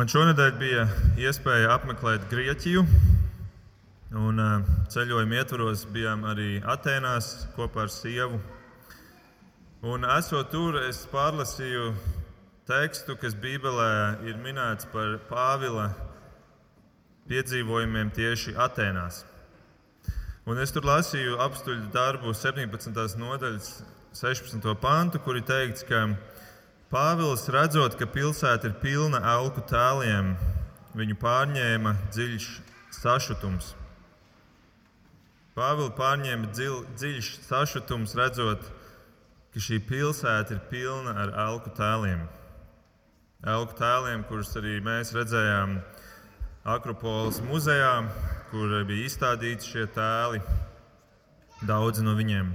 Man šonadēļ bija iespēja apmeklēt Grieķiju. Un, ceļojuma ietvaros bijām arī Atēnās kopā ar sievu. Un, esot tur, es pārlasīju tekstu, kas Bībelē ir minēts par Pāvila piedzīvojumiem tieši Atēnās. Un es tur lasīju apstuļu darbu 17. nodaļas 16. pantu, kur ir teikts, ka Pāvils redzot, ka pilsēta ir pilna elku tēliem, viņu pārņēma dziļš sašutums. Pāvils pārņēma dzil, dziļš sašutums, redzot, ka šī pilsēta ir pilna ar elku tēliem. Elku tēliem, kurus arī mēs redzējām Akropolis muzejā, kur bija izstādīti šie tēli, daudzi no viņiem.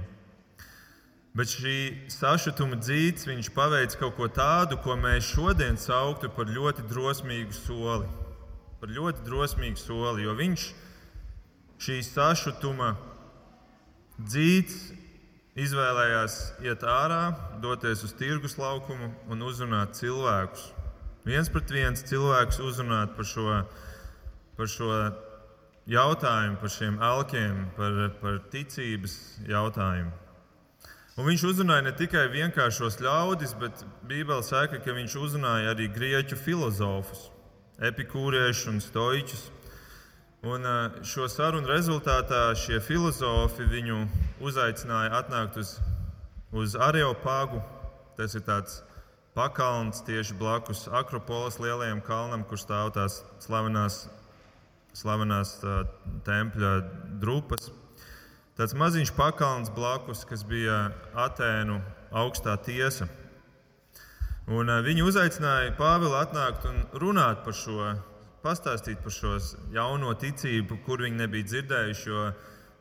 Bet šī sašutuma dzīts viņš paveic kaut ko tādu, ko mēs šodien sauktu par ļoti drosmīgu soli. Par ļoti drosmīgu soli, jo viņš šī sašutuma dzīts izvēlējās iet ārā, doties uz tirgus laukumu un uzrunāt cilvēkus. Viens pret viens cilvēkus uzrunāt par šo, par šo jautājumu, par šiem alkiem, par, par ticības jautājumu. Un viņš uzrunāja ne tikai vienkāršos ļaudis, bet Bībele saka, ka viņš uzrunāja arī grieķu filozofus, epikūriešus un stoiķus. Un šo sarunu rezultātā šie filozofi viņu uzaicināja atnākt uz, uz Areopāgu. Tas ir tāds pakalns tieši blakus Akropolis lielajam kalnam, kur stāv tās slavenās, slavenās tā, tempļa drupas. Tāds maziņš pakalns blakus, kas bija Atēnu augstā tiesa. Un, uh, viņi uzaicināja Pāvilu atnākt un runāt par šo, pastāstīt par šo jauno ticību, kur viņi nebija dzirdējuši. Jo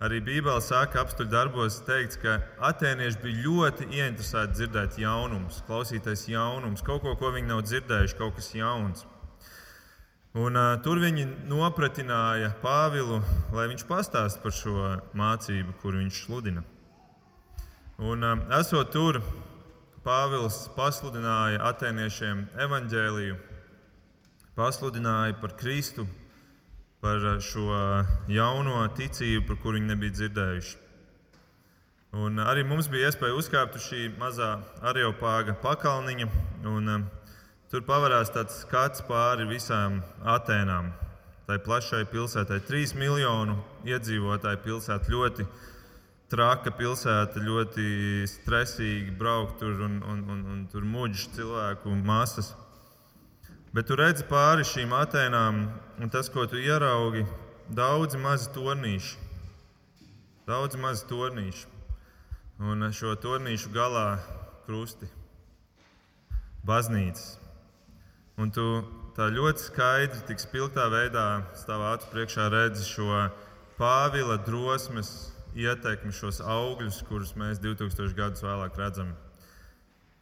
arī Bībelē saka, apstuļu darbos teikts, ka atēnieši bija ļoti ieinteresēti dzirdēt jaunumus, klausīties jaunumus, kaut ko, ko viņi nav dzirdējuši, kaut kas jauns. Un, uh, tur viņi nopratināja Pāvilu, lai viņš pastāstītu par šo mācību, kur viņš sludina. Un, uh, esot tur, Pāvils pasludināja atēniešiem evaņģēliju, pasludināja par Kristu, par šo jauno ticību, par kuru viņi nebija dzirdējuši. Un arī mums bija iespēja uzkāpt uz šī mazā areopāga pakalniņa. Un, uh, Tur pavērās tāds skats pāri visām Atēnām. Tai plašai pilsētai, trīs miljonu iedzīvotāju pilsēta, ļoti traka pilsēta, ļoti stresīgi braukt tur un, un, un, un tur muģis cilvēku masas. Bet tu redzi pāri šīm Atēnām, un tas, ko tu ieraugi, daudzi mazi tornīši. Daudz mazi tornīši. Un šo tornīšu galā krusti. Baznīcas. Un tu tā ļoti skaidri, tik spilgtā veidā stāvā acu priekšā redzi šo Pāvila drosmes ietekmi, šos augļus, kurus mēs 2000 gadus vēlāk redzam.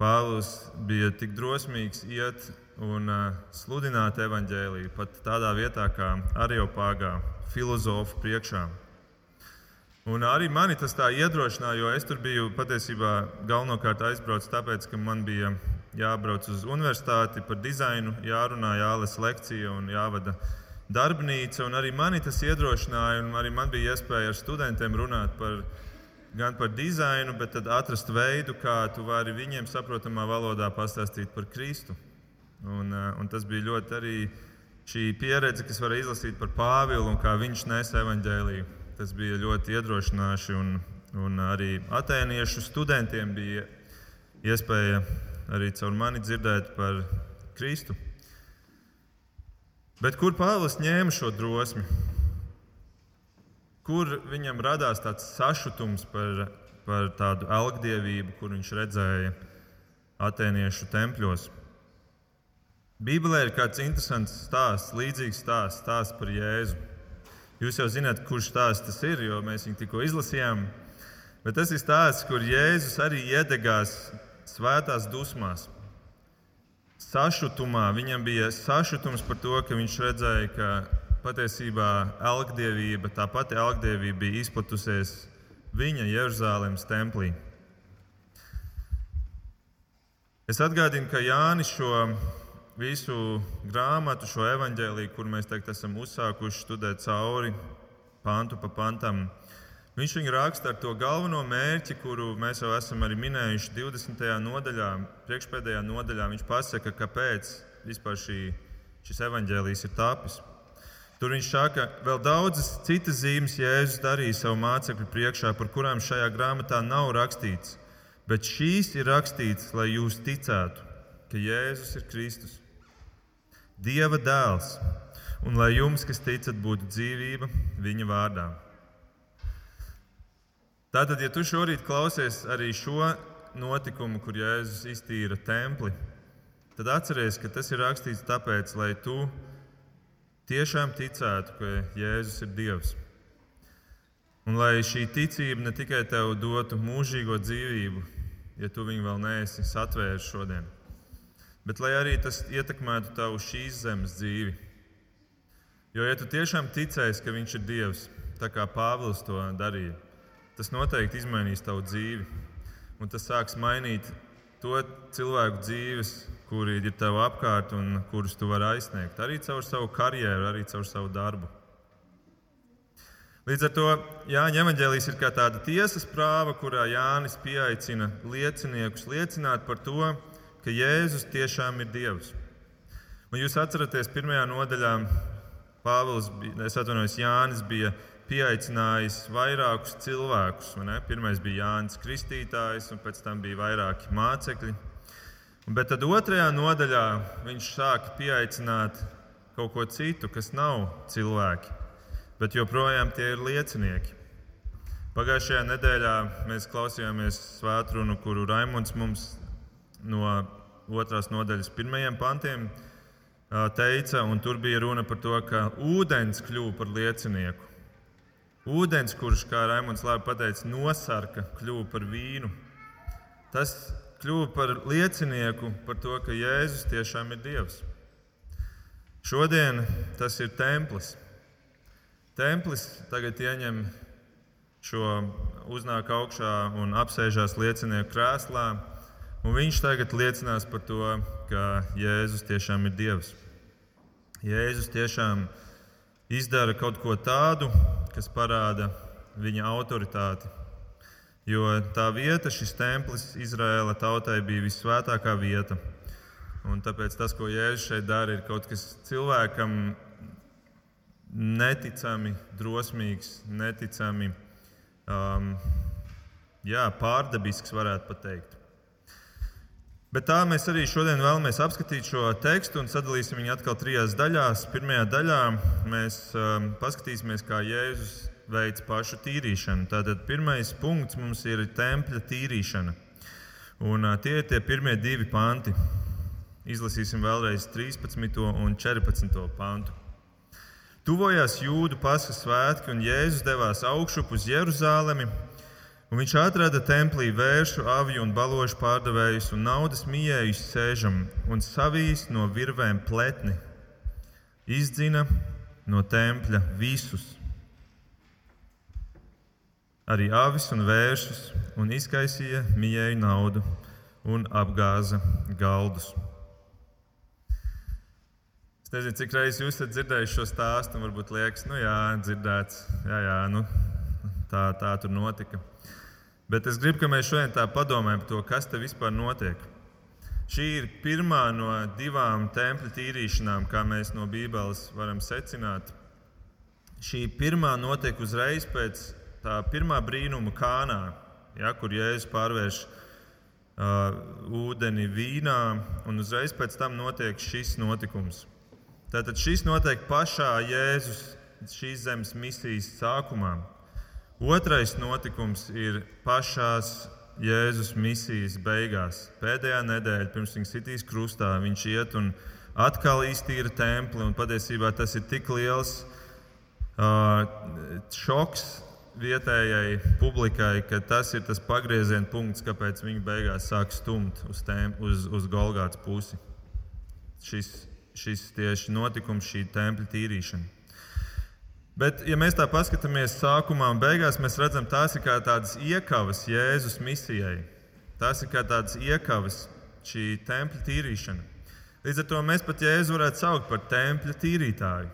Pāvils bija tik drosmīgs iet un uh, sludināt evaņģēlīju pat tādā vietā kā Ariopāgā, filozofu priekšā. Un arī mani tas tā iedrošināja, jo es tur biju patiesībā galvenokārt aizbraucis tāpēc, ka man bija jābrauc uz universitāti par dizainu, jārunā, jālasa lekcija un jāvada darbnīca. Un arī mani tas iedrošināja, un arī man bija iespēja ar studentiem runāt par, gan par dizainu, bet tad atrast veidu, kā tu vari viņiem saprotamā valodā pastāstīt par Kristu. Un, eh, un tas bija ļoti arī šī pieredze, kas var izlasīt par Pāvilu un kā viņš nesa evaņģēlīju. Tas bija ļoti iedrošinoši, un, un arī atēniešu studentiem bija iespēja arī caur mani dzirdēt par Kristu. Bet kur Pāvils ņēma šo drosmi? Kur viņam radās tāds sašutums par, par tādu algdievību, kur viņš redzēja atēniešu tempļos? Bībelē ir kāds interesants stāsts, līdzīgs stāsts, stāsts par Jēzu. Jūs jau zināt, kurš stāsts tas ir, jo mēs viņu tikko izlasījām. Bet tas ir stāsts, kur Jēzus arī iedegās svētās dusmās. Sašutumā viņam bija sašutums par to, ka viņš redzēja, ka patiesībā elgdievība, tā pati elgdievība bija izplatusies viņa Jeruzalemes templī. Es atgādinu, ka Jānis šo visu grāmatu, šo evaņģēlīju, kur mēs teikt, esam uzsākuši studēt cauri pantu pa pantam. Viņš viņu raksta ar to galveno mērķi, kuru mēs jau esam arī minējuši 20. nodaļā, priekšpēdējā nodaļā. Viņš pasaka, kāpēc vispār šī, šis evaņģēlijs ir tapis. Tur viņš saka, ka vēl daudzas citas zīmes Jēzus darīja savu mācekļu priekšā, par kurām šajā grāmatā nav rakstīts. Bet šīs ir rakstīts, lai jūs ticētu, ka Jēzus ir Kristus, Dieva dēls, un lai jums, kas ticat, būtu dzīvība viņa vārdā. Tātad, ja tu šorīt klausies arī šo notikumu, kur Jēzus iztīra templi, tad atceries, ka tas ir rakstīts tāpēc, lai tu tiešām ticētu, ka Jēzus ir Dievs. Un lai šī ticība ne tikai tev dotu mūžīgo dzīvību, ja tu viņu vēl neesi satvēris šodien, bet lai arī tas ietekmētu tavu šīs zemes dzīvi. Jo, ja tu tiešām ticēsi, ka Viņš ir Dievs, tā kā Pāvils to darīja, tas noteikti izmainīs tavu dzīvi. Un tas sāks mainīt to cilvēku dzīves, kuri ir tev apkārt un kurus tu vari aizsniegt. Arī caur savu karjeru, arī caur savu darbu. Līdz ar to Jāņa evanģēlijas ir kā tāda tiesas prāva, kurā Jānis pieaicina lieciniekus liecināt par to, ka Jēzus tiešām ir Dievs. Un jūs atceraties, pirmajā nodaļā Pāvils, es atvainojos, Jānis bija pieaicinājis vairākus cilvēkus. Pirmais bija Jānis Kristītājs, un pēc tam bija vairāki mācekļi. Bet tad otrajā nodaļā viņš sāka pieaicināt kaut ko citu, kas nav cilvēki, bet joprojām tie ir liecinieki. Pagājušajā nedēļā mēs klausījāmies svētkrunu, kuru Raimons mums no otrās nodaļas pirmajiem pantiem teica, un tur bija runa par to, ka ūdens kļuva par liecinieku. Ūdens, kurš, kā Raimons labi pateica, nosarka, kļuva par vīnu. Tas kļuva par liecinieku par to, ka Jēzus tiešām ir Dievs. Šodien tas ir templis. Templis tagad ieņem šo uznāk augšā un apsēžās liecinieku krēslā, un viņš tagad liecinās par to, ka Jēzus tiešām ir Dievs. Jēzus tiešām izdara kaut ko tādu, kas parāda viņa autoritāti. Jo tā vieta, šis templis Izraēla tautai bija visvētākā vieta. Un tāpēc tas, ko Jēzus šeit dara, ir kaut kas cilvēkam neticami drosmīgs, neticami um, jā, pārdabisks, varētu teikt. Bet tā mēs arī šodien vēlamies apskatīt šo tekstu un sadalīsim viņu atkal trijās daļās. Pirmajā daļā mēs um, paskatīsimies, kā Jēzus veids pašu tīrīšanu. Tātad pirmais punkts mums ir tempļa tīrīšana. Un, uh, tie ir tie pirmie divi panti. Izlasīsim vēlreiz 13. un 14. pantu. Tuvojās jūdu paskas svētki, un Jēzus devās augšup uz Jeruzalemi Un viņš atrada templī vēršu, aviju un balošu pārdevējus un naudas mījējus sēžam un savīs no virvēm pletni. Izdzina no tempļa visus, arī avis un vēršus, un izkaisīja mījēju naudu un apgāza galdus. Es nezinu, cik reizes jūs esat dzirdējuši šo stāstu, un varbūt liekas, nu jā, dzirdēts, jā, jā, nu, tā, tā tur notika. Bet es gribu, lai mēs šodien tā padomājam par to, kas te vispār notiek. Šī ir pirmā no divām tempļa tīrīšanām, kā mēs no Bībeles varam secināt. Šī pirmā notiek uzreiz pēc tā pirmā brīnuma kānā, ja, kur Jēzus pārvērš uh, ūdeni vīnā, un uzreiz pēc tam notiek šis notikums. Tātad šis notiek pašā Jēzus šīs zemes misijas sākumā. Otrais notikums ir pašās Jēzus misijas beigās. Pēdējā nedēļa pirms viņa sitīs krustā, viņš iet un atkal iztīra templi. Patiesībā tas ir tik liels uh, šoks vietējai publikai, ka tas ir tas pagrieziena punkts, kāpēc viņi beigās sāk stumt uz, tēm, uz, uz Golgāts pusi. Šis, šis tieši notikums, šī tempļa tīrīšana. Bet, ja mēs tā paskatāmies sākumā un beigās, mēs redzam, tās ir kā tādas iekavas Jēzus misijai. Tās ir kā tādas iekavas šī tempļa tīrīšana. Līdz ar to mēs pat Jēzu varētu saukt par tempļa tīrītāju.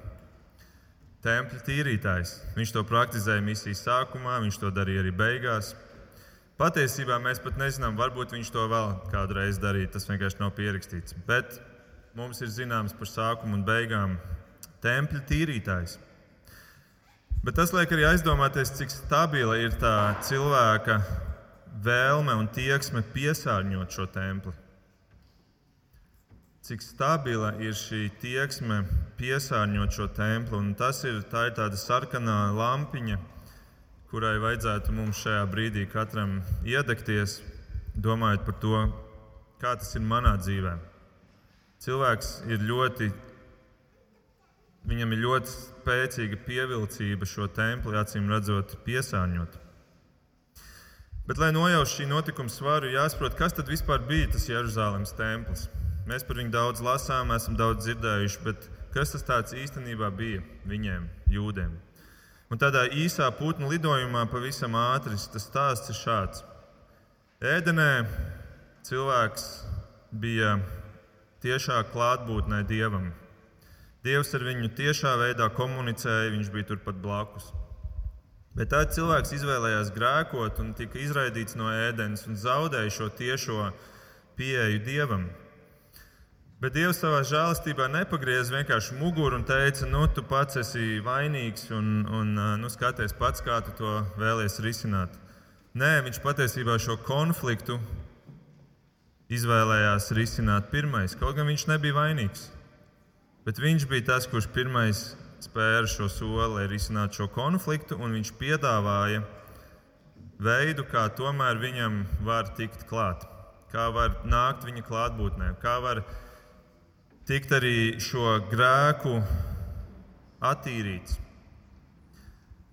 Tempļa tīrītājs. Viņš to praktizēja misijas sākumā, viņš to darīja arī beigās. Patiesībā mēs pat nezinām, varbūt viņš to vēl kādreiz darīja. Tas vienkārši nav pierakstīts. Bet mums ir zināms par sākumu un beigām tempļa tīrītājs. Bet tas liek arī aizdomāties, cik stabila ir tā cilvēka vēlme un tieksme piesārņot šo templi cik stabila ir šī tieksme piesārņot šo templi. Un tas ir, tā ir tāda sarkanā lampiņa, kurai vajadzētu mums šajā brīdī katram iedegties, domājot par to, kā tas ir manā dzīvē. Cilvēks ir ļoti, viņam ir ļoti spēcīga pievilcība šo templi, acīm redzot, piesārņot. Bet, lai nojauštu šī notikuma svaru, jāsaprot, kas tad vispār bija tas Jeruzalemes templis. Mēs par viņu daudz lasām, esam daudz dzirdējuši, bet kas tas īstenībā bija viņiem, jūdiem? Un tādā īsā putnu lidojumā pavisam ātri tas stāsts ir šāds. Ēdenē cilvēks bija tiešā klātbūtnē dievam. Dievs ar viņu tiešā veidā komunicēja, viņš bija turpat blakus. Bet tad cilvēks izvēlējās grēkot un tika izraidīts no ēdienas un zaudēja šo tiešo pieeju dievam. Bet Dievs savā žēlastībā nepagriez vienkārši muguru un teica, nu, tu pats esi vainīgs un, un nu, skaties pats, kā tu to vēlies risināt. Nē, viņš patiesībā šo konfliktu izvēlējās risināt pirmais, kaut gan viņš nebija vainīgs. Bet viņš bija tas, kurš pirmais spēra šo soli, lai risinātu šo konfliktu, un viņš piedāvāja veidu, kā tomēr viņam var tikt klāt, kā var nākt viņa klātbūtnē, kā var tikt arī šo grēku attīrīts.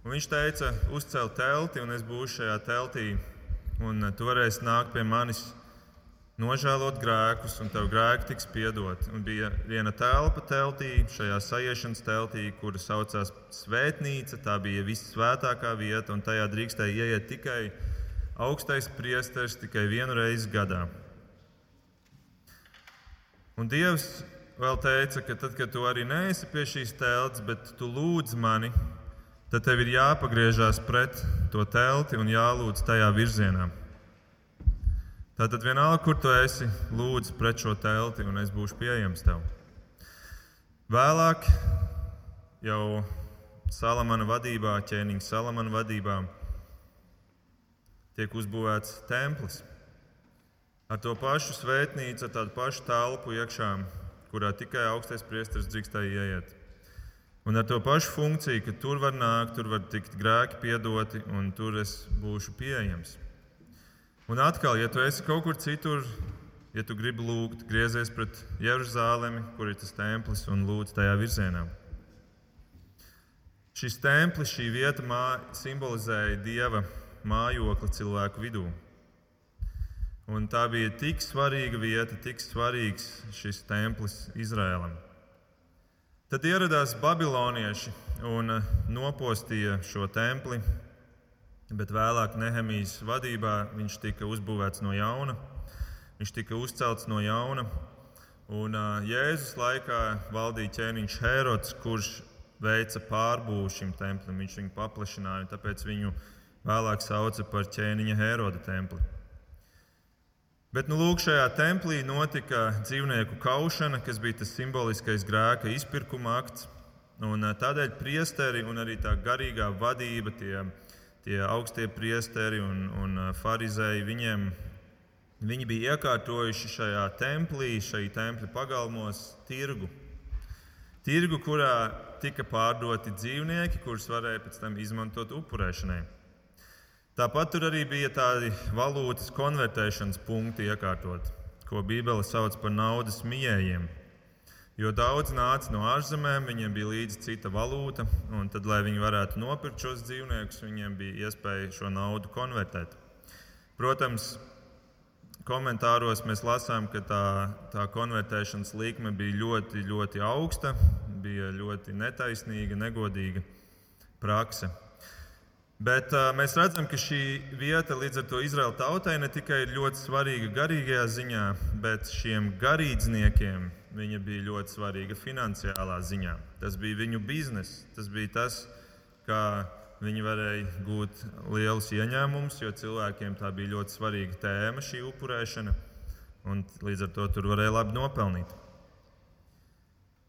Un viņš teica, uzcēl telti, un es būšu šajā teltī, un tu varēsi nākt pie manis, nožēlot grēkus, un tev grēki tiks piedot. Un bija viena telpa teltī, šajā sajiešanas teltī, kura saucās Svētnīca. Tā bija vissvētākā vieta, un tajā drīkstēja ieiet tikai augstais priesteris tikai vienu reizi gadā. Un Dievs vēl teica, ka tad, kad tu arī neesi pie šīs telts, bet tu lūdz mani, tad tev ir jāpagriežās pret to telti un jālūdz tajā virzienā. Tātad vienalga, kur tu esi, lūdz pret šo telti, un es būšu pieejams tev. Vēlāk, jau Salamana vadībā, ķēniņa Salamana vadībā, tiek uzbūvēts templis. Ar to pašu svētnīcu, ar tādu pašu telpu iekšā, kurā tikai augstais priesteris drīkstēja ieiet. Un ar to pašu funkciju, ka tur var nākt, tur var tikt grēki piedoti, un tur es būšu pieejams. Un atkal, ja tu esi kaut kur citur, ja tu gribi lūgt, griezies pret Jeruzalemi, kur ir tas templis, un lūdz tajā virzienā. Šis templis, šī vieta mā, simbolizēja dieva mājokli cilvēku vidū. Un tā bija tik svarīga vieta, tik svarīgs šis templis Izrēlam. Tad ieradās babilonieši un eh, nopostīja šo templi, bet vēlāk Nehemijas vadībā viņš tika uzbūvēts no jauna. Viņš tika uzcelts no jauna. Un uh, Jēzus laikā valdīja ķēniņš Herods, kurš veica pārbūvi šim templim. Viņš viņu paplašināja, tāpēc viņu vēlāk sauca par ķēniņa Heroda templi. Bet nu, lūk, šajā templī notika dzīvnieku kaušana, kas bija tas simboliskais grēka izpirkuma akts. Un tādēļ priesteri un arī tā garīgā vadība, tie, tie augstie priesteri un, un farizēji, viņiem, viņi bija iekārtojuši šajā templī, šajā tempļa pagalmos tirgu. Tirgu, kurā tika pārdoti dzīvnieki, kurus varēja pēc tam izmantot upurēšanai. Tāpat tur arī bija tādi valūtas konvertēšanas punkti iekārtot, ko Bībele sauc par naudas mijējiem. Jo daudz nāca no ārzemēm, viņiem bija līdzi cita valūta, un tad, lai viņi varētu nopirkt šos dzīvniekus, viņiem bija iespēja šo naudu konvertēt. Protams, komentāros mēs lasām, ka tā, tā konvertēšanas likme bija ļoti, ļoti augsta, bija ļoti netaisnīga, negodīga praksa. Bet uh, mēs redzam, ka šī vieta līdz ar to Izraēla tautai ne tikai ir ļoti svarīga garīgajā ziņā, bet šiem garīdzniekiem viņa bija ļoti svarīga finansiālā ziņā. Tas bija viņu bizness, tas bija tas, kā viņi varēja gūt lielus ieņēmumus, jo cilvēkiem tā bija ļoti svarīga tēma, šī upurēšana. Līdz ar to tur varēja labi nopelnīt.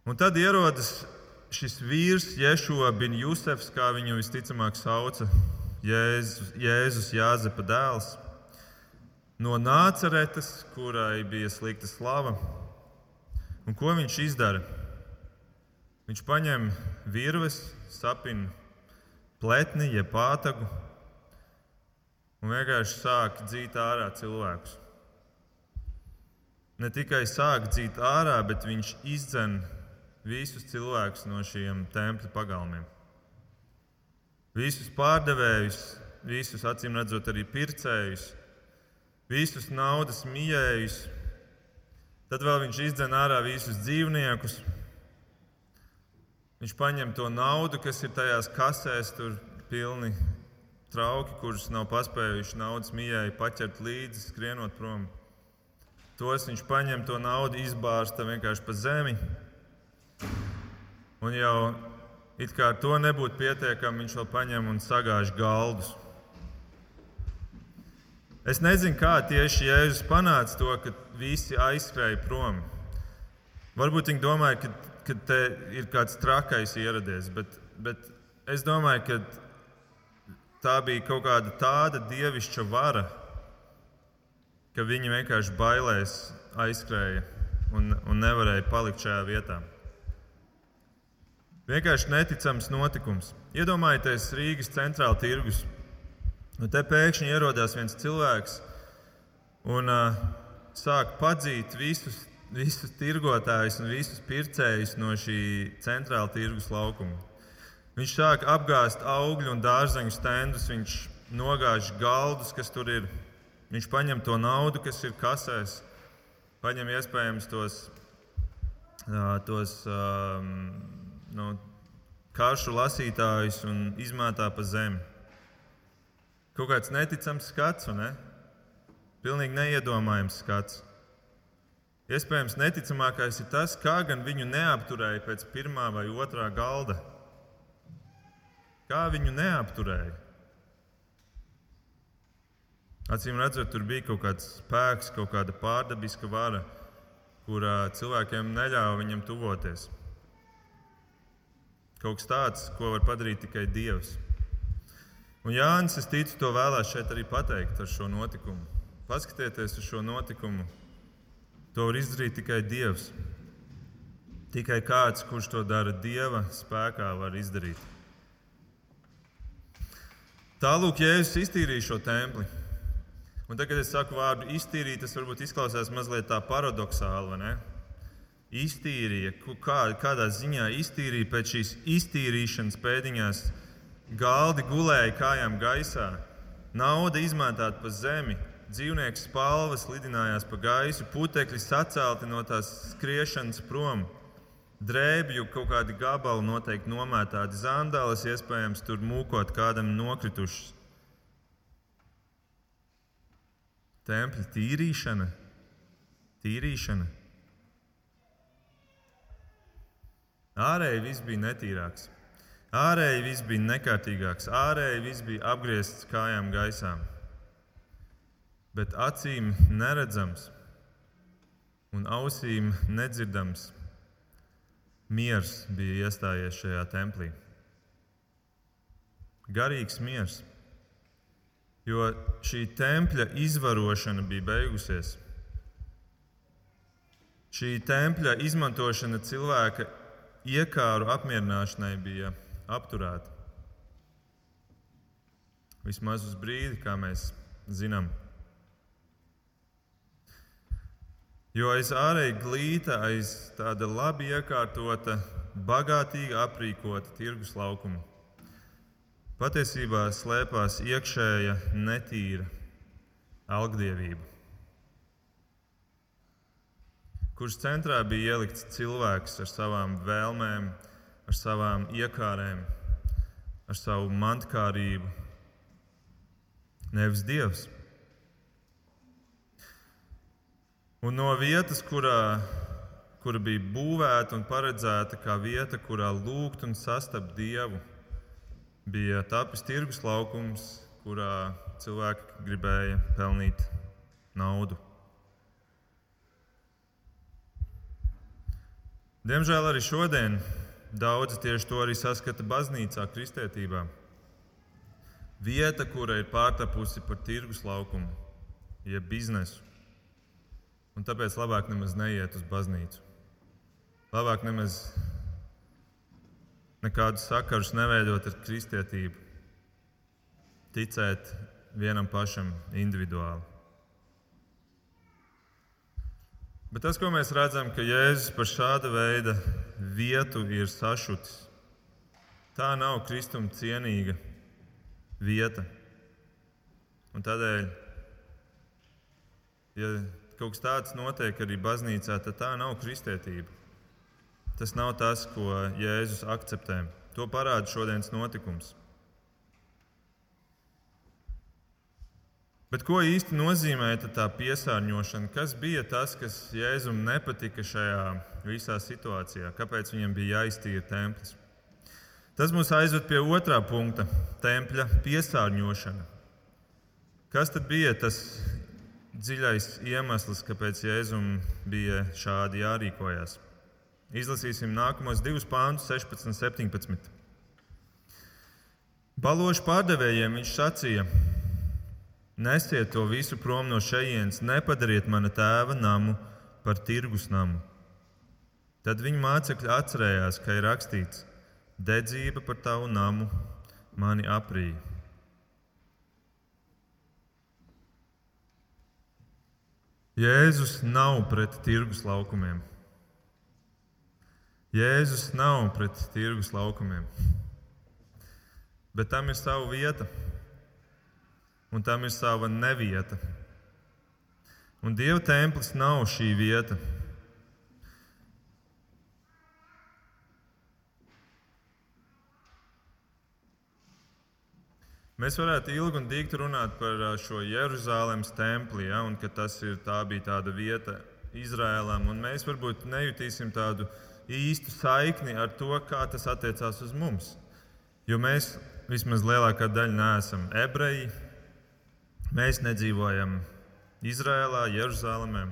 Un tad ierodas šis vīrs, Jēzus bin Jusefs, kā viņu visticamāk sauca, Jēzus, Jēzus Jāzepa dēls no Nāceretes, kurai bija slikta slava. Un ko viņš izdara? Viņš paņem virves, sapina pletni, jeb pātagu un vienkārši sāk dzīt ārā cilvēkus. Ne tikai sāk dzīt ārā, bet viņš izdzen visus cilvēkus no šiem tempļa pagalmiem. Visus pārdevējus, visus acīm redzot, arī pircējus, visus naudas mījējus. Tad vēl viņš izdzen ārā visus dzīvniekus. Viņš paņem to naudu, kas ir tajās kasēs, tur pilni trauki, kurus nav paspējuši naudas mījēji paķert līdzi, skrienot prom. Tos viņš paņem to naudu, izbārsta vienkārši pa zemi. Un jau it kā ar to nebūtu pietiekami, viņš vēl paņem un sagāž galdus. Es nezinu, kā tieši Jēzus panāca to, ka visi aizskrēja prom. Varbūt viņi domāja, ka, ka te ir kāds trakais ieradies, bet, bet es domāju, ka tā bija kaut kāda tāda dievišķa vara, ka viņi vienkārši bailēs aizskrēja un, un nevarēja palikt šajā vietā. Vienkārši neticams notikums. Iedomājieties Rīgas centrāla tirgus Un nu, te pēkšņi ierodās viens cilvēks un uh, sāk padzīt visus, visus tirgotājus un visus pircējus no šī centrāla tirgus laukuma. Viņš sāk apgāzt augļu un dārzeņu stendus, viņš nogāž galdus, kas tur ir. Viņš paņem to naudu, kas ir kasēs, paņem iespējams tos, uh, tos um, no, karšu lasītājus un izmētā pa zemi. Kaut kāds neticams skats, ne? Pilnīgi neiedomājams skats. Iespējams, neticamākais ir tas, kā gan viņu neapturēja pēc pirmā vai otrā galda. Kā viņu neapturēja? Acīm redzot, tur bija kaut kāds spēks, kaut kāda pārdabiska vara, kurā cilvēkiem neļāva viņam tuvoties. Kaut kas tāds, ko var padarīt tikai Dievs. Un Jānis, es ticu, to vēlēs šeit arī pateikt ar šo notikumu. Paskatieties uz šo notikumu. To var izdarīt tikai Dievs. Tikai kāds, kurš to dara Dieva spēkā, var izdarīt. Tālūk, Jēzus iztīrīja šo templi. Un tagad, kad es saku vārdu iztīrīt, tas varbūt izklausās mazliet tā paradoxāli? Iztīrīja, kā, kādā ziņā iztīrīja pēc šīs iztīrīšanas pēdiņās Galdi gulēja kājām gaisā, nauda izmantāta pa zemi, dzīvnieku spalvas lidinājās pa gaisu, putekļi sacelti no tās skriešanas prom. Drēbju kaut kādi gabali noteikti nomētāti, zandāles iespējams tur mūkot kādam nokritušas. Tempļa tīrīšana, tīrīšana. Ārēji viss bija netīrāks. Ārēji viss bija nekārtīgāks, ārēji viss bija apgriezts kājām gaisā. Bet acīm neredzams un ausīm nedzirdams miers bija iestājies šajā templī. Garīgs miers, jo šī tempļa izvarošana bija beigusies. Šī tempļa izmantošana cilvēka iekāru apmierināšanai bija beigusies apturēta. Vismaz uz brīdi, kā mēs zinām. Jo aiz ārēji glīta, aiz tāda labi iekārtota, bagātīgi aprīkota tirgus laukuma, patiesībā slēpās iekšēja netīra algdievība, kuras centrā bija ielikts cilvēks ar savām vēlmēm, ar savām iekārēm, ar savu mantkārību. Nevis Dievs. Un no vietas, kurā, kura bija būvēta un paredzēta kā vieta, kurā lūgt un sastapt dievu, bija tapis tirgus laukums, kurā cilvēki gribēja pelnīt naudu. Diemžēl arī šodien daudzi tieši to arī saskata baznīcā, kristietībā. Vieta, kura ir pārtapusi par tirgus laukumu, jeb biznesu. Un tāpēc labāk nemaz neiet uz baznīcu. Labāk nemaz nekādus sakarus neveidot ar kristietību. Ticēt vienam pašam individuāli. Bet tas, ko mēs redzam, ka Jēzus par šāda veida vietu ir sašutis, tā nav kristuma cienīga vieta. Un tādēļ, ja kaut kas tāds notiek arī baznīcā, tad tā nav kristietība. Tas nav tas, ko Jēzus akceptē. To parāda šodienas notikums. Bet ko īsti nozīmē tā piesārņošana? Kas bija tas, kas Jēzum nepatika šajā visā situācijā? Kāpēc viņam bija jāiztīra templis? Tas mūs aizved pie otrā punkta - tempļa piesārņošana. Kas tad bija tas dziļais iemesls, kāpēc Jēzum bija šādi jārīkojas? Izlasīsim nākamos divus pāntus, 16 un 17. Balošu pārdevējiem viņš sacīja: Nesiet to visu prom no šejienes, nepadariet mana tēva namu par tirgus namu. Tad viņa mācekļi atcerējās, ka ir rakstīts: Dedzība par tavu namu mani aprīja. Jēzus nav pret tirgus laukumiem. Jēzus nav pret tirgus laukumiem. Bet tam ir sava vieta, un tam ir sava nevieta. Un Dieva templis nav šī vieta. Mēs varētu ilgi un dikti runāt par šo Jeruzalemes templi, ja, un ka tas ir, tā bija tāda vieta Izrēlam. Mēs varbūt nejutīsim tādu īstu saikni ar to, kā tas attiecās uz mums. Jo mēs vismaz lielākā daļa neesam ebreji, mēs nedzīvojam Izrēlā, Jeruzalemē.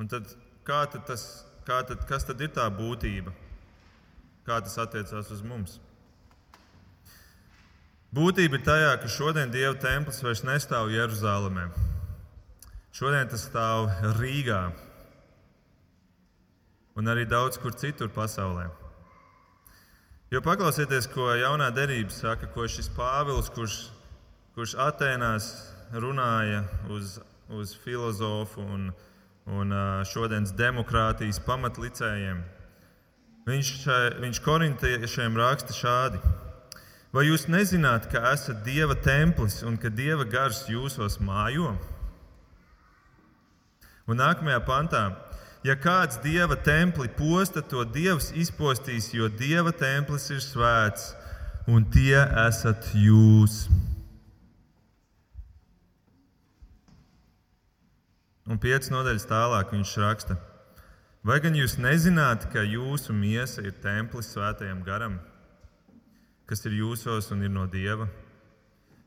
Un tad, kā tad tas, kā tad, kas tad ir tā būtība? Kā tas attiecās uz mums? Būtība ir tajā, ka šodien Dieva templis vairs nestāv Jeruzalemē. Šodien tas stāv Rīgā un arī daudz kur citur pasaulē. Jo paklausieties, ko jaunā derība saka, ko šis Pāvils, kurš, kurš Atēnās runāja uz, uz filozofu un, un šodienas demokrātijas pamatlicējiem. Viņš, viņš korintiešiem raksta šādi. Vai jūs nezināt, ka esat Dieva templis un ka Dieva gars jūsos mājo? Un nākamajā pantā, ja kāds Dieva templi posta, to Dievs izpostīs, jo Dieva templis ir svēts un tie esat jūs. Un piecas nodaļas tālāk viņš raksta, vai gan jūs nezināt, ka jūsu miesa ir templis svētajam garam? kas ir jūsos un ir no Dieva.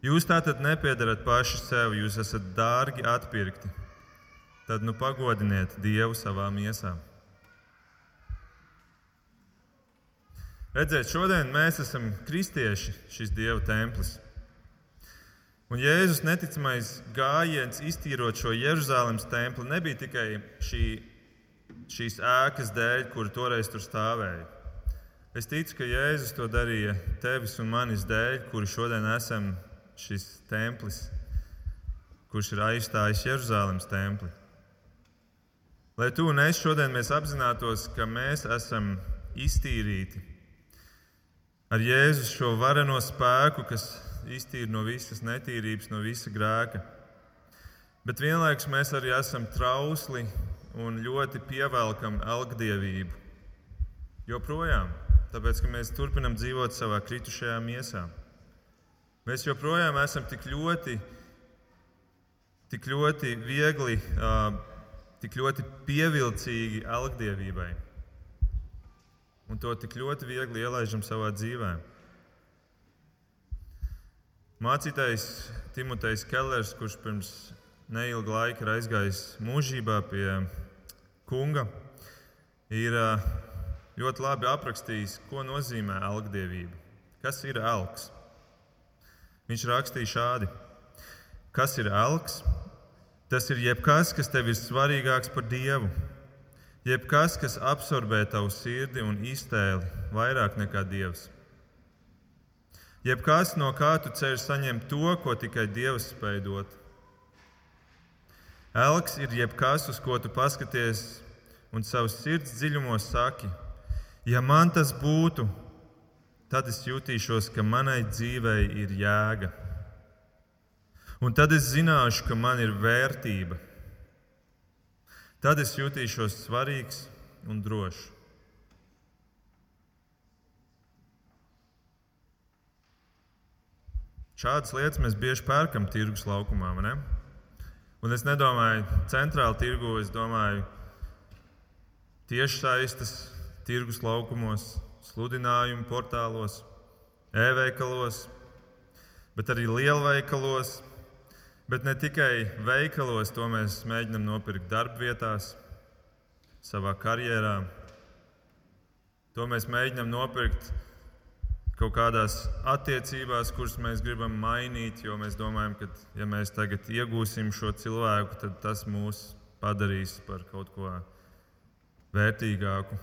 Jūs tātad nepiedarat paši sev, jūs esat dārgi atpirkti. Tad nu pagodiniet Dievu savā miesā. Redziet, šodien mēs esam kristieši, šis Dieva templis. Un Jēzus neticamais gājiens, iztīrot šo Jeruzalemes templi, nebija tikai šī, šīs ēkas dēļ, kur toreiz tur stāvēja. Es ticu, ka Jēzus to darīja tevis un manis dēļ, kuri šodien esam šis templis, kurš ir aizstājis Jeruzalemes templi. Lai tu un es šodien apzinātos, ka mēs esam iztīrīti ar Jēzus šo vareno spēku, kas iztīra no visas netīrības, no visa grēka. Bet vienlaikus mēs arī esam trausli un ļoti pievelkam elgdievību. Joprojām tāpēc ka mēs turpinām dzīvot savā kritušajā miesā. Mēs joprojām esam tik ļoti, tik ļoti viegli tik ļoti pievilcīgi algdievībai un to tik ļoti viegli ielaidam savā dzīvē. Mācītājs Timotejs Kellers, kurš pirms neilga laika ir aizgājis mūžībā pie kunga, ir ļoti labi aprakstījis, ko nozīmē algdievība. Kas ir elks? Viņš rakstīja šādi: Kas ir elks? Tas ir jebkas, kas tev ir svarīgāks par dievu Jebkas, kas absorbē tavu sirdi un iztēli vairāk nekā Dievs. Jebkas, no kā tu cer saņemt to, ko tikai Dievs spēj dot. Elks ir jebkas, uz ko tu paskaties un savus sirds dziļumos saki, ja man tas būtu, tad es jutīšos, ka manai dzīvei ir jēga. Un tad es zināšu, ka man ir vērtība. Tad es jutīšos svarīgs un drošs. Šādas lietas mēs bieži pērkam tirgus laukumā. Ne? Un es nedomāju, centrāla tirgu, es domāju, tiešsaistes tirgus laukumos, sludinājumu portālos, e-veikalos, bet arī lielveikalos, Bet ne tikai veikalos, to mēs mēģinām nopirkt darbvietās, savā karjerā. To mēs mēģinām nopirkt kaut kādās attiecībās, kuras mēs gribam mainīt, jo mēs domājam, ka, ja mēs tagad iegūsim šo cilvēku, tad tas mūs padarīs par kaut ko vērtīgāku.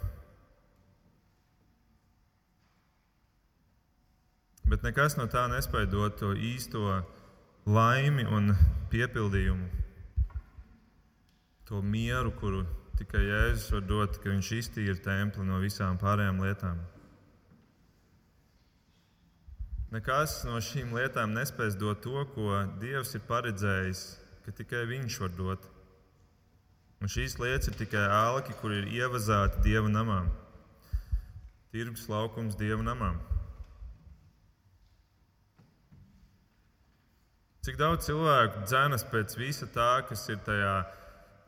Bet nekas no tā nespēja dot to īsto laimi un piepildījumu, to mieru, kuru tikai Jēzus var dot, ka viņš iztīra templi no visām pārējām lietām. Nekas no šīm lietām nespēs dot to, ko Dievs ir paredzējis, ka tikai Viņš var dot. Un šīs lietas ir tikai ālaki, kur ir ievazāti Dieva namā. Tirgus laukums Dieva namā. Cik daudz cilvēku dzēnas pēc visa tā, kas ir tajā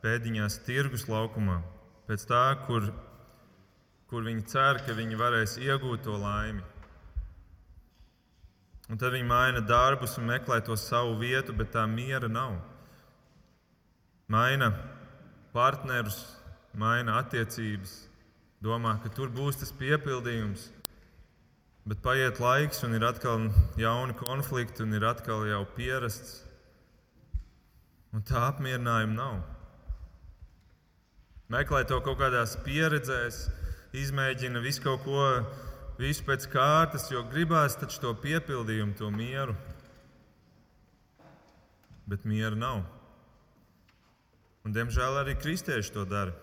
pēdiņās tirgus laukumā, pēc tā, kur, kur viņi cer, ka viņi varēs iegūt to laimi. Un tad viņi maina darbus un meklē to savu vietu, bet tā miera nav. Maina partnerus, maina attiecības, domā, ka tur būs tas piepildījums. Bet paiet laiks, un ir atkal jauni konflikti, un ir atkal jau pierasts. Un tā apmierinājuma nav. Meklē to kaut kādās pieredzēs, izmēģina visu kaut ko, visu pēc kārtas, jo gribās taču to piepildījumu, to mieru. Bet miera nav. Un, diemžēl arī kristieši to dara.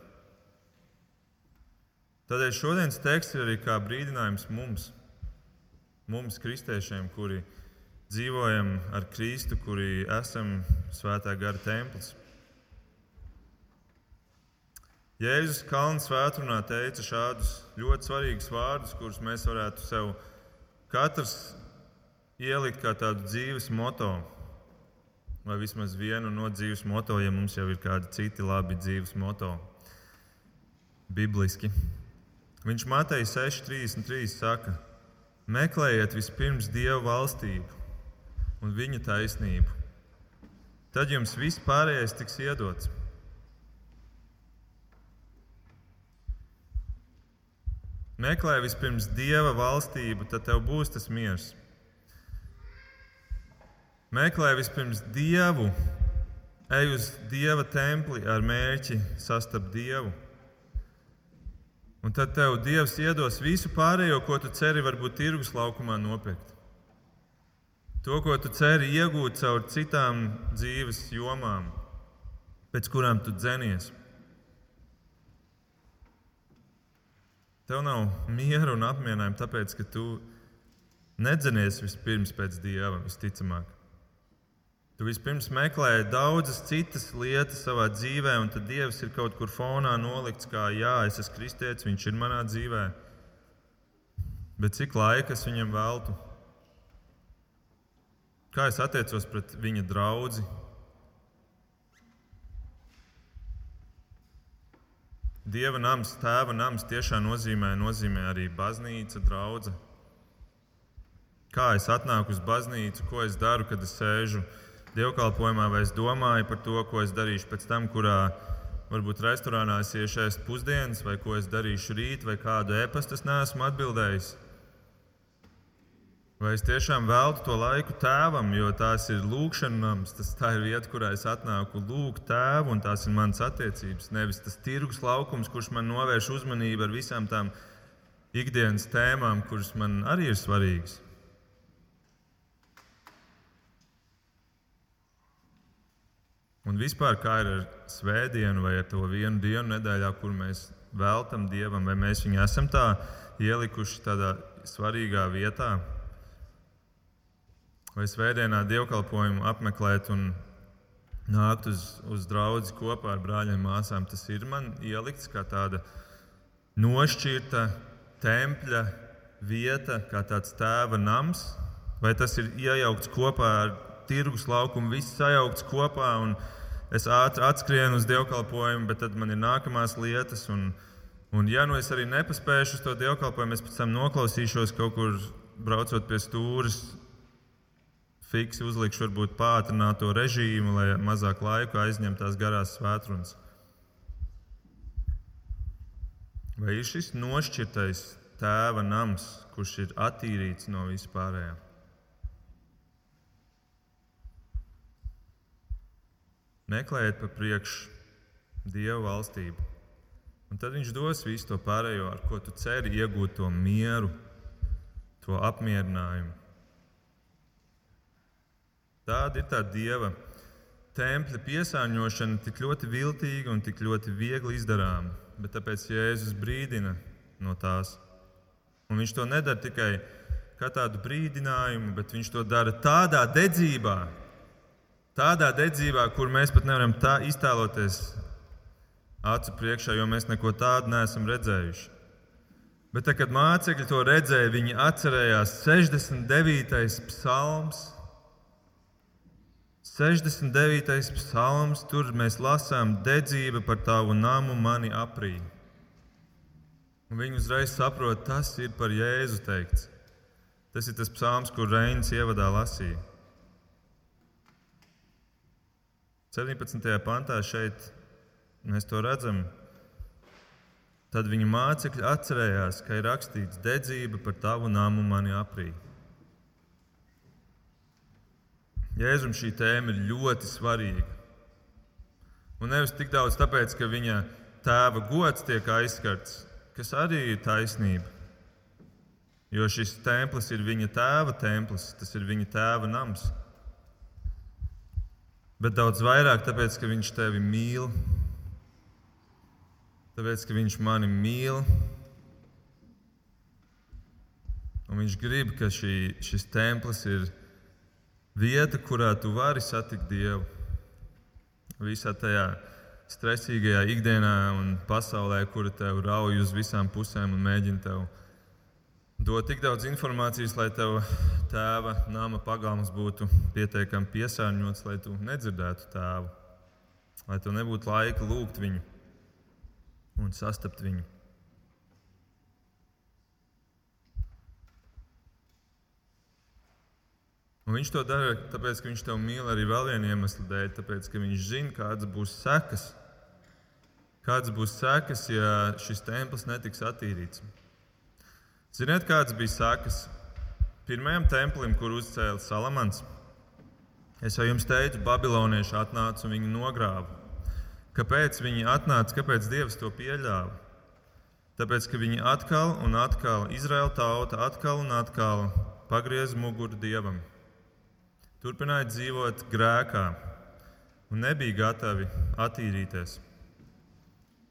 Tādēļ šodienas teksts ir arī kā brīdinājums mums mums, kristiešiem, kuri dzīvojam ar Kristu, kuri esam svētā gara templis. Jēzus Kalnu svētdienā teica šādus ļoti svarīgus vārdus, kurus mēs varētu sev katrs ielikt kā tādu dzīves moto, vai vismaz vienu no dzīves moto, ja mums jau ir kādi citi labi dzīves moto, bibliski. Viņš Matei 6,33 saka, Meklējiet vispirms Dieva valstību un viņa taisnību. Tad jums viss pārējais tiks iedots. Meklē vispirms Dieva valstību, tad tev būs tas miers. Meklē vispirms Dievu, ej uz Dieva templi ar mērķi sastapt Dievu. Un tad tev Dievs iedos visu pārējo, ko tu ceri, varbūt tirgus laukumā nopirkt. To, ko tu ceri iegūt caur citām dzīves jomām, pēc kurām tu dzenies. Tev nav miera un apmierinājuma, tāpēc ka tu nedzenies vispirms pēc dieva, visticamāk. Tu vispirms meklē daudzas citas lietas savā dzīvē, un tad Dievs ir kaut kur fonā nolikts, kā jā, es esmu kristietis, viņš ir manā dzīvē. Bet cik laika es viņam veltu? Kā es attiecos pret viņa draugu? Dieva nams, tēva nams tiešām nozīmē, nozīmē arī baznīca, draudzene. Kā es atnāku uz baznīcu, ko es daru, kad es sēžu dievkalpojumā, vai es domāju par to, ko es darīšu pēc tam, kurā varbūt restorānā es iešu ēst pusdienas, vai ko es darīšu rīt, vai kādu e-pastu es neesmu atbildējis. Vai es tiešām veltu to laiku tēvam, jo tās ir lūkšanas, tas tā ir vieta, kurā es atnāku lūgt tēvu, un tās ir manas attiecības. Nevis tas tirgus laukums, kurš man novērš uzmanību ar visām tām ikdienas tēmām, kuras man arī ir svarīgas. Un vispār kā ir ar svētdienu vai ar to vienu dienu nedēļā, kur mēs veltam dievam, vai mēs viņu esam tā ielikuši tādā svarīgā vietā vai svētdienā dievkalpojumu apmeklēt un nākt uz, uz draugu kopā ar brāļiem un māsām. Tas ir man ielikts kā tāda nošķirta tempļa vieta, kā tāds tēva nams, vai tas ir iejaukts kopā ar tirgus laukumu, viss sajaukts kopā. Es ātri atskrienu uz dievkalpojumu, bet tad man ir nākamās lietas. Un, un ja nu es arī nepaspēšu uz to dievkalpojumu, es pēc tam noklausīšos kaut kur braucot pie stūres fiksi uzlikšu varbūt pātrināto režīmu, lai mazāk laika aizņemtu tās garās svētrunas. Vai ir šis nošķirtais tēva nams, kurš ir attīrīts no vispārējā? Meklējiet pa priekšu Dieva valstību, un tad Viņš dos visu to pārējo, ar ko tu ceri iegūt to mieru, to apmierinājumu. Tāda ir tā dieva tempļa piesārņošana, tik ļoti viltīga un tik ļoti viegli izdarāma. Bet tāpēc Jēzus brīdina no tās. Un viņš to nedara tikai kā tādu brīdinājumu, bet viņš to dara tādā dedzībā, tādā dedzībā, kur mēs pat nevaram tā iztēloties acu priekšā, jo mēs neko tādu neesam redzējuši. Bet, tad, kad mācekļi to redzēja, viņi atcerējās 69. psalms, 69. psalms, tur mēs lasām, dedzība par tavu namu mani aprī. Un viņi uzreiz saprot, tas ir par Jēzu teikts. Tas ir tas psalms, kur Reinas ievadā lasīja. 17. pantā šeit mēs to redzam. Tad viņa mācekļi atcerējās, ka ir rakstīts, dedzība par tavu namu mani aprī. Jēzum šī tēma ir ļoti svarīga. Un nevis tik daudz tāpēc, ka viņa tēva gods tiek aizskarts, kas arī ir taisnība. Jo šis templis ir viņa tēva templis, tas ir viņa tēva nams. Bet daudz vairāk tāpēc, ka viņš tevi mīl, tāpēc, ka viņš mani mīl. Un viņš grib, ka šī, šis templis ir vieta, kurā tu vari satikt Dievu. Visā tajā stresīgajā ikdienā un pasaulē, kura tev rauj uz visām pusēm un mēģina tev dot tik daudz informācijas, lai tev tēva nama pagalms būtu pietiekami piesārņots, lai tu nedzirdētu tēvu, lai tev nebūtu laika lūgt viņu un sastapt viņu. Un viņš to dara tāpēc, ka viņš tev mīl arī vēl viena iemesla dēļ, tāpēc, ka viņš zina, kādas būs sekas. Kādas būs sekas, ja šis templis netiks attīrīts? Ziniet, kādas bija sekas pirmajam templim, kur uzcēla Salamans? Es jau jums teicu, Babilonieši atnāca un viņi nogrāva. Kāpēc viņi atnāca, kāpēc Dievs to pieļāva? Tāpēc, ka viņi atkal un atkal, Izraēla tauta atkal un atkal pagriez muguru Dievam turpināja dzīvot grēkā un nebija gatavi attīrīties.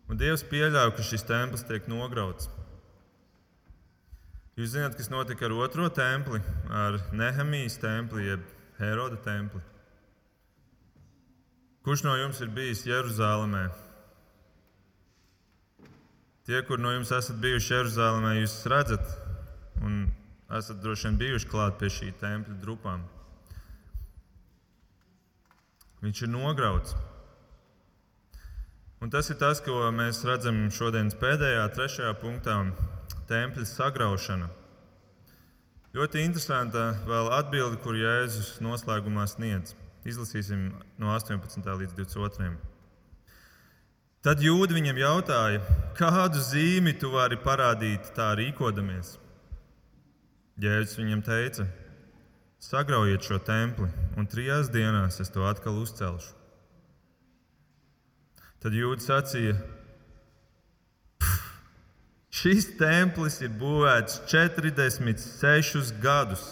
Un Dievs pieļāva, ka šis templis tiek nograuts. Jūs zināt, kas notika ar otro templi, ar Nehemijas templi, jeb Heroda templi. Kurš no jums ir bijis Jeruzalemē? Tie, kur no jums esat bijuši Jeruzalemē, jūs redzat, un esat droši vien bijuši klāt pie šī tempļa drupām. Viņš ir nograuts. Un tas ir tas, ko mēs redzam šodienas pēdējā, trešajā punktā - tempļa sagraušana. Ļoti interesanta vēl atbilde, kur Jēzus noslēgumā sniedz. Izlasīsim no 18. līdz 22. Tad jūdzi viņam jautāja, kādu zīmi tu vari parādīt tā rīkodamies? Jēzus viņam teica, sagraujiet šo templi, un trijās dienās es to atkal uzcelšu. Tad jūdzi sacīja, šis templis ir būvēts 46 gadus.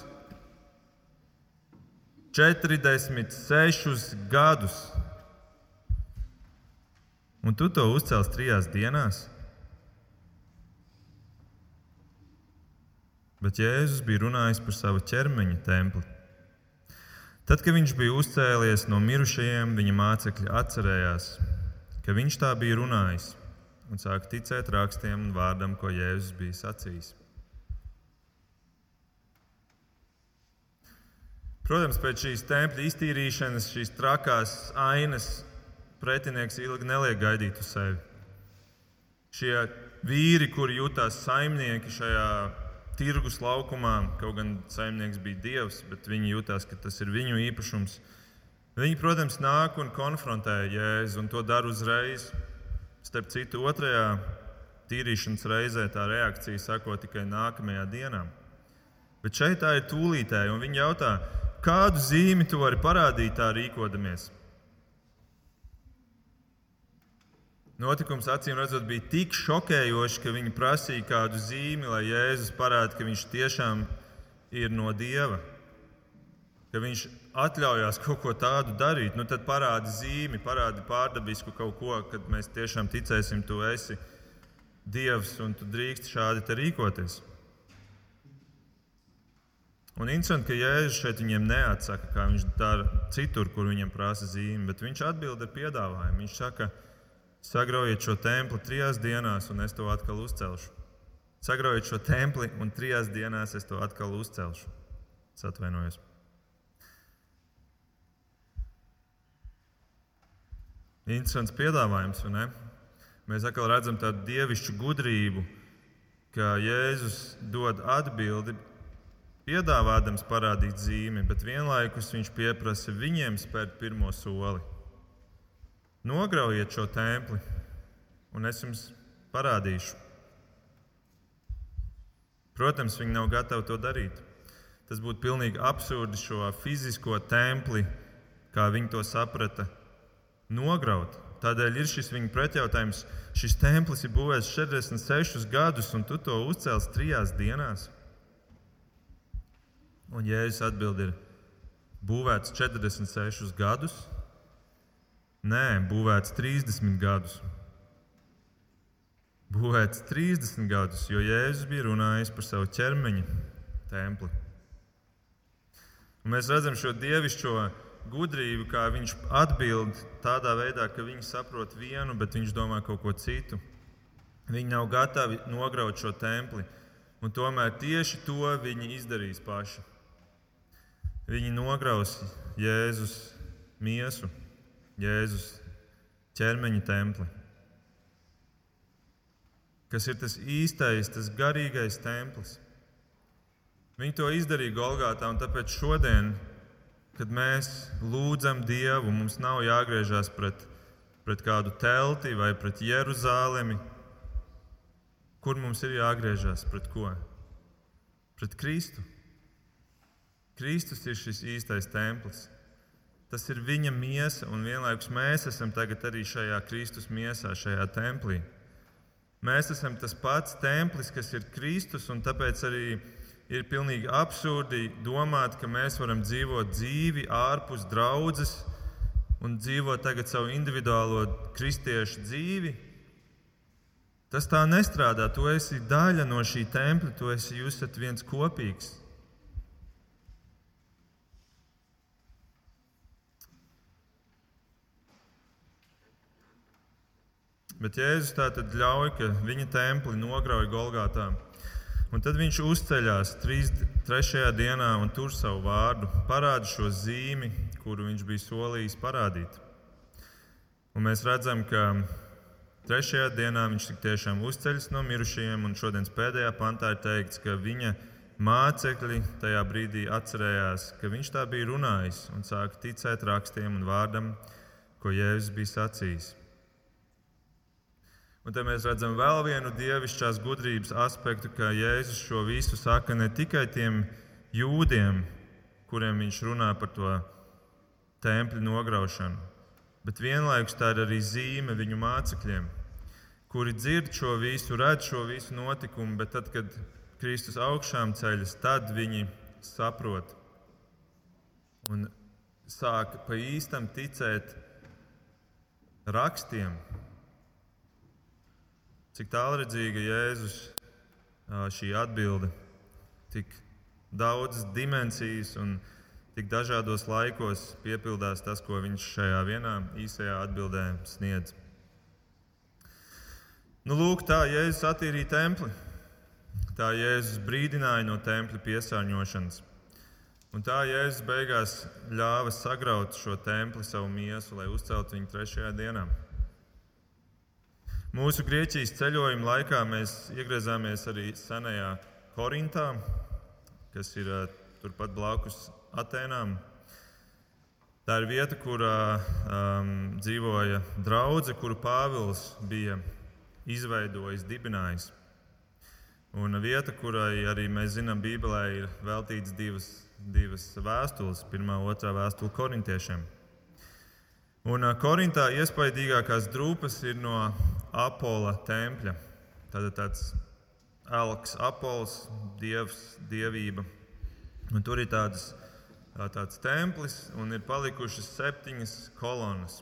46 gadus. Un tu to uzcēli trijās dienās? Bet Jēzus bija runājis par savu ķermeņa templi. Tad, kad viņš bija uzcēlies no mirušajiem, viņa mācekļi atcerējās, ka viņš tā bija runājis un sāka ticēt rakstiem un vārdam, ko Jēzus bija sacījis. Protams, pēc šīs tempļa iztīrīšanas, šīs trakās ainas pretinieks ilgi neliek gaidīt uz sevi. Šie vīri, kuri jutās saimnieki šajā tirgus laukumā, kaut gan saimnieks bija dievs, bet viņi jutās, ka tas ir viņu īpašums. Viņi, protams, nāk un konfrontē Jēzu, un to dara uzreiz. Starp citu, otrajā tīrīšanas reizē tā reakcija sako tikai nākamajā dienā. Bet šeit tā ir tūlītēji, un viņi jautā, kādu zīmi tu vari parādīt tā rīkodamies? Notikums acīm redzot bija tik šokējošs, ka viņi prasīja kādu zīmi, lai Jēzus parādītu, ka viņš tiešām ir no Dieva ka viņš atļaujās kaut ko tādu darīt, nu tad parādi zīmi, parādi pārdabisku kaut ko, kad mēs tiešām ticēsim, tu esi Dievs un tu drīkst šādi rīkoties. Un interesanti, ka Jēzus šeit viņiem neatsaka, kā viņš dara citur, kur viņam prasa zīmi, bet viņš atbild ar piedāvājumu. Viņš saka, sagraujiet šo templi trijās dienās, un es to atkal uzcelšu. Sagraujiet šo templi, un trijās dienās es to atkal uzcelšu. Es atvainojos. Interesants piedāvājums, vai ne? Mēs atkal redzam tādu dievišķu gudrību, ka Jēzus dod atbildi, piedāvādams parādīt zīmi, bet vienlaikus viņš pieprasa viņiem spērt pirmo soli. Nograujiet šo templi, un es jums parādīšu. Protams, viņi nav gatavi to darīt. Tas būtu pilnīgi absurdi šo fizisko templi, kā viņi to saprata, nograut. Tādēļ ir šis viņa pretjautājums. Šis templis ir būvēts 46 gadus, un tu to uzcēlies trijās dienās. Un Jēzus atbild ir būvēts 46 gadus? Nē, būvēts 30 gadus. Būvēts 30 gadus, jo Jēzus bija runājis par savu ķermeņa templi. Un mēs redzam šo dievišķo gudrību, kā viņš atbild tādā veidā, ka viņi saprot vienu, bet viņš domā kaut ko citu. Viņi nav gatavi nograut šo templi, un tomēr tieši to viņi izdarīs paši. Viņi nograus Jēzus miesu, Jēzus ķermeņa templi. Kas ir tas īstais, tas garīgais templis? Viņi to izdarīja Golgātā, un tāpēc šodien kad mēs lūdzam Dievu, mums nav jāgriežas pret, pret kādu telti vai pret Jeruzalemi. Kur mums ir jāgriežas? Pret ko? Pret Kristu. Kristus ir šis īstais templis. Tas ir viņa miesa, un vienlaikus mēs esam arī šajā Kristus miesā, šajā templī. Mēs esam tas pats templis, kas ir Kristus, un tāpēc arī ir pilnīgi absurdi domāt, ka mēs varam dzīvot dzīvi ārpus draudzes un dzīvot tagad savu individuālo kristiešu dzīvi. Tas tā nestrādā. Tu esi daļa no šī tempļa, tu esi, jūs esat viens kopīgs. Bet Jēzus tā tad ļauj, ka viņa templi nograuj Golgātā. Un tad viņš uzceļās trīs, trešajā dienā un tur savu vārdu, parāda šo zīmi, kuru viņš bija solījis parādīt. Un mēs redzam, ka trešajā dienā viņš tiešām uzceļas no mirušajiem, un šodienas pēdējā pantā ir teikts, ka viņa mācekļi tajā brīdī atcerējās, ka viņš tā bija runājis un sāka ticēt rakstiem un vārdam, ko Jēzus bija sacījis. Un te mēs redzam vēl vienu dievišķās gudrības aspektu, ka Jēzus šo visu saka ne tikai tiem jūdiem, kuriem viņš runā par to templi nograušanu, bet vienlaikus tā ir arī zīme viņu mācekļiem, kuri dzird šo visu, redz šo visu notikumu, bet tad, kad Kristus augšām ceļas, tad viņi saprot un sāk pa īstam ticēt rakstiem. Cik tālredzīga Jēzus šī atbilde, tik daudzas dimensijas un tik dažādos laikos piepildās tas, ko viņš šajā vienā īsajā atbildē sniedz. Nu, lūk, tā Jēzus attīrīja templi. Tā Jēzus brīdināja no tempļa piesārņošanas. Un tā Jēzus beigās ļāva sagraut šo templi savu miesu, lai uzceltu viņu trešajā dienā. Mūsu Grieķijas ceļojuma laikā mēs iegriezāmies arī senajā Korintā, kas ir turpat blakus Atēnām. Tā ir vieta, kurā um, dzīvoja draudzene, kuru Pāvils bija izveidojis, dibinājis. Un vieta, kurai arī mēs zinām, Bībelē ir veltīts divas divas vēstules, pirmā un otrā vēstule korintiešiem. Un Korintā iespaidīgākās drūpas ir no Apola tempļa. Tad tāds elks, apols, dievs, dievība. Un tur ir tāds, tāds templis un ir palikušas septiņas kolonas.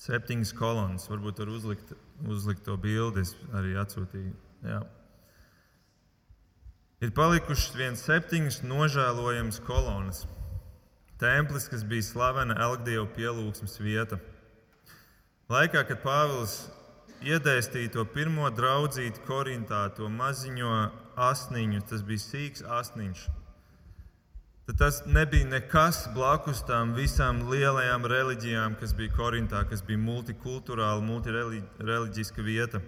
Septiņas kolonas. Varbūt var uzlikt, uzlikt to bildi, es arī atsūtīju. Jā ir palikušas viens septiņas nožēlojamas kolonas. Templis, kas bija slavena Elgdievu pielūgsmes vieta. Laikā, kad Pāvils iedēstīja to pirmo draudzīti Korintā, to maziņo asniņu, tas bija sīks asniņš. Tad tas nebija nekas blakus tām visām lielajām reliģijām, kas bija Korintā, kas bija multikulturāla, multireliģiska vieta.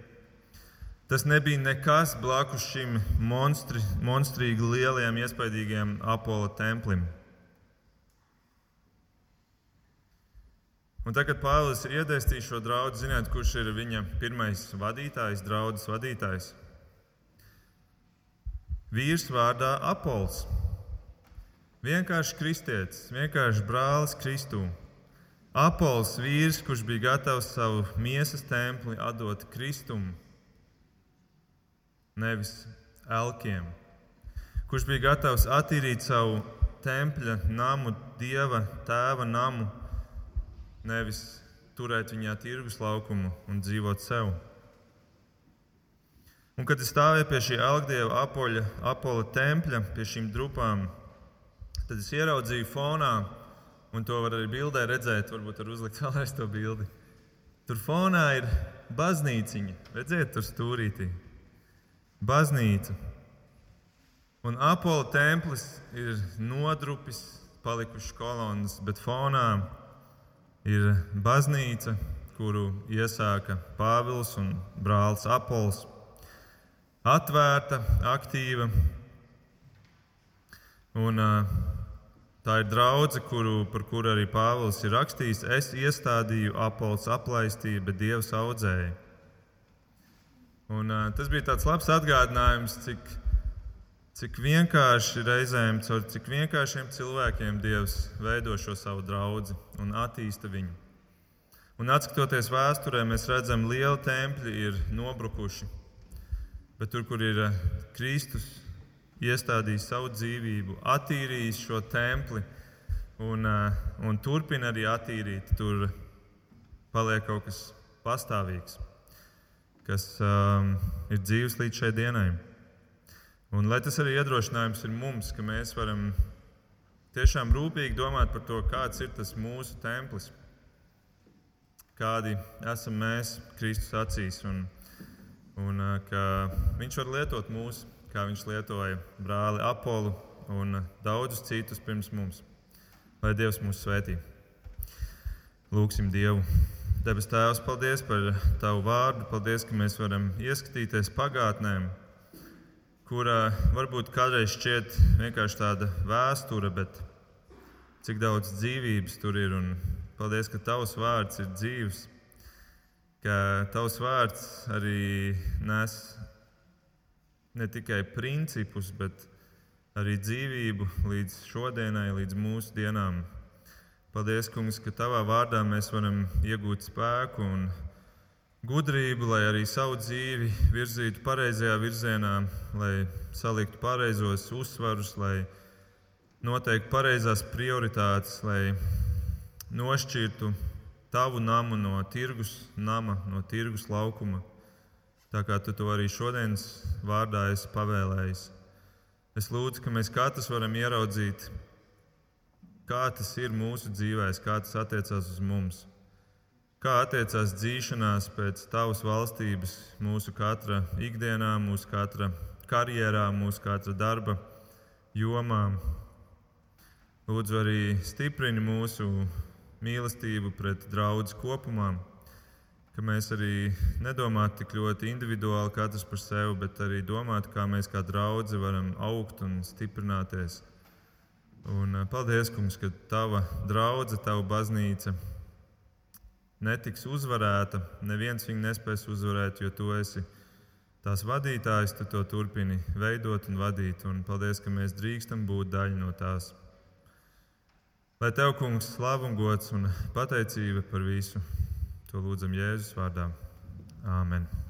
Tas nebija nekas blakus šim monstri, monstrīgi lielajam, iespaidīgajam Apollo templim. Un tagad Pāvils ir iedēstījis šo draugu. Ziniet, kurš ir viņa pirmais vadītājs, draugs vadītājs? Vīrs vārdā Apols. Vienkārši kristietis, vienkārši brālis Kristū. Apols vīrs, kurš bija gatavs savu miesas templi atdot Kristumu nevis elkiem, kurš bija gatavs attīrīt savu tempļa namu, dieva tēva namu, nevis turēt viņā tirgus laukumu un dzīvot sev. Un, kad es stāvēju pie šī augdieva apoļa, apola tempļa, pie šīm drupām, tad es ieraudzīju fonā, un to var arī bildē redzēt, varbūt var uzlikt vēlreiz to bildi. Tur fonā ir baznīciņa, redziet, tur stūrītī baznīca. Un Apola templis ir nodrupis, palikušas kolonas, bet fonā ir baznīca, kuru iesāka Pāvils un brālis Apols. Atvērta, aktīva. Un, tā ir draudzene, kuru, par kuru arī Pāvils ir rakstījis. Es iestādīju, Apols aplaistīja, bet Dievs audzēja. Un, tas bija tāds labs atgādinājums, cik, cik vienkārši reizēm, caur cik vienkāršiem cilvēkiem Dievs veido šo savu draugu un attīsta viņu. Un atskatoties vēsturē, mēs redzam, ka lieli tempļi ir nobrukuši. Bet tur, kur ir Kristus iestādījis savu dzīvību, attīrījis šo templi un, un turpina arī attīrīt, tur paliek kaut kas pastāvīgs kas um, ir dzīves līdz šai dienai. Un lai tas arī iedrošinājums ir mums, ka mēs varam tiešām rūpīgi domāt par to, kāds ir tas mūsu templis, kādi esam mēs Kristus acīs, un, un ka Viņš var lietot mūs, kā Viņš lietoja brāli Apolu un daudzus citus pirms mums. Lai Dievs mūs svētī. Lūksim Dievu. Debes Tēvs, paldies par Tavu vārdu. Paldies, ka mēs varam ieskatīties pagātnē, kura varbūt kādreiz šķiet vienkārši tāda vēsture, bet cik daudz dzīvības tur ir. Un paldies, ka Tavs vārds ir dzīves, ka Tavs vārds arī nes ne tikai principus, bet arī dzīvību līdz šodienai, līdz mūsu dienām. Paldies, Kungs, ka Tavā vārdā mēs varam iegūt spēku un gudrību, lai arī savu dzīvi virzītu pareizajā virzienā, lai saliktu pareizos uzsvarus, lai noteiktu pareizās prioritātes, lai nošķirtu tavu namu no tirgus nama, no tirgus laukuma tā kā tu to arī šodienas vārdā esi pavēlējis. Es lūdzu, ka mēs katrs varam ieraudzīt, kā tas ir mūsu dzīvēm, kā tas attiecās uz mums. Kā attiecās dzīšanās pēc tavas valstības, mūsu katra ikdienā, mūsu katra karjerā, mūsu katra darba jomā. Lūdzu, arī stiprini mūsu mīlestību pret draugu kopumā ka mēs arī nedomātu tik ļoti individuāli katrs par sevi, bet arī domātu, kā mēs kā draugi varam augt un stiprināties. Un, paldies, Kungs, ka tava draudzene, tava baznīca netiks uzvarēta. Neviens viņu nespēs uzvarēt, jo tu esi tās vadītājs, tu to turpini veidot un vadīt. Un paldies, ka mēs drīkstam būt daļa no tās. Lai tev, Kungs, slavu un gods un pateicība par visu. To lūdzam Jēzus vārdā. Āmen!